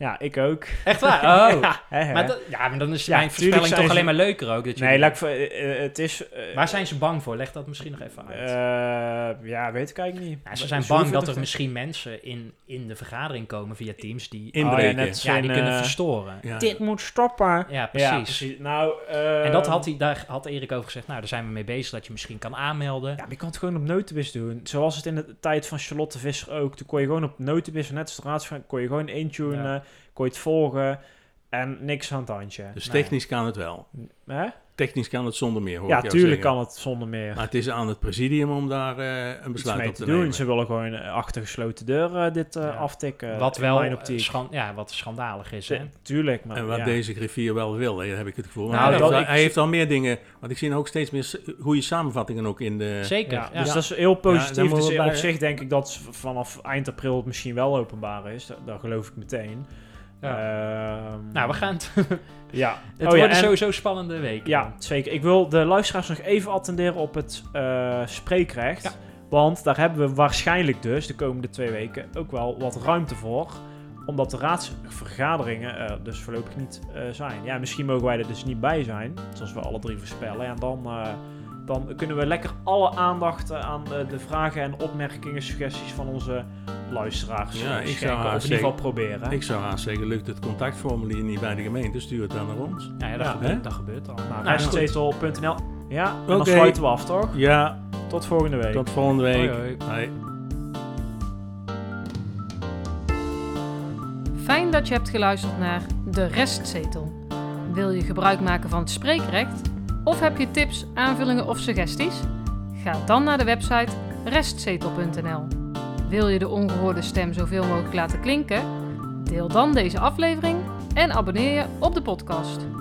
Ja, ik ook.
Echt waar? Oh.
Ja.
Maar, dat- ja, maar dan is
Ja,
mijn voorspelling toch
ze-
alleen maar leuker ook. Dat
nee, laat ik, voor- eh, eh, het is... eh,
Waar zijn ze bang voor? Leg dat misschien nog even uit.
eh, ja, weet ik eigenlijk niet.
Ja, ze zijn
Ze
bang dat er misschien mensen in, in de vergadering komen via Teams die,
Oh, ja,
Inbreken.
net
ja, die kunnen verstoren.
Ja.
Dit moet stoppen.
Ja, precies.
Nou, eh,
En dat had hij, daar had Erik over gezegd. Nou, daar zijn we mee bezig dat je misschien kan aanmelden.
Ja, maar je kan het gewoon op Notibis doen. Zoals het in de tijd van Charlotte Visser ook. Toen kon je gewoon op Notibis, net als de raadsvraag, kon je gewoon intunen,
Ja.
Kon je het volgen en niks aan het handje.
Dus
Nee.
technisch kan het wel.
Hè?
Technisch kan het zonder meer, hoor
Ja,
ik jou
tuurlijk
zeggen.
kan het zonder meer.
Maar het is aan het presidium om daar eh, een
Iets
besluit
mee
op
te
te
doen.
nemen.
Ze willen gewoon eh, achter gesloten deuren dit eh,
Ja.
aftikken.
wat wel ja, wat schandalig is. Hè?
Tuurlijk, maar
En wat
ja.
deze griffier wel wil, hè, heb ik het gevoel.
Nou,
hij, heeft,
dat-
al-
ik-
hij heeft al meer dingen, want ik zie ook steeds meer goede samenvattingen ook in de...
Zeker.
Dus
Ja.
dat is heel positief. dus op
bij-
zich denk ik dat vanaf eind april het misschien wel openbaar is. Dat, dat geloof ik meteen. Ehm,
Nou, we gaan het.
Ja.
Het
Oh
wordt sowieso spannende week.
Ja, zeker. Ik wil de luisteraars nog even attenderen op het eh, spreekrecht.
Ja.
Want daar hebben we waarschijnlijk dus de komende twee weken ook wel wat ruimte voor. Omdat de raadsvergaderingen er dus voorlopig niet eh, zijn. Ja, misschien mogen wij er dus niet bij zijn. Zoals we alle drie voorspellen. En dan, eh, dan kunnen we lekker alle aandacht eh, aan eh, de vragen en opmerkingen, suggesties van onze luisteraars
Ja, ik zou.
Of in ieder geval proberen.
Ik zou haast zeggen, lukt het contactformulier niet bij de gemeente, stuur het dan naar ons.
Ja, ja, dat,
Ja,
gebeurt, dat gebeurt al.
Nou,
Nou.
Ja, en dan sluiten we af, toch?
Ja,
Tot volgende week.
tot volgende week.
Hoi, hoi.
Hoi.
Fijn dat je hebt geluisterd naar De Restzetel. Wil je gebruik maken van het spreekrecht? Of heb je tips, aanvullingen of suggesties? Ga dan naar de website restzetel.nl. Wil je de ongehoorde stem zoveel mogelijk laten klinken? Deel dan deze aflevering en abonneer je op de podcast.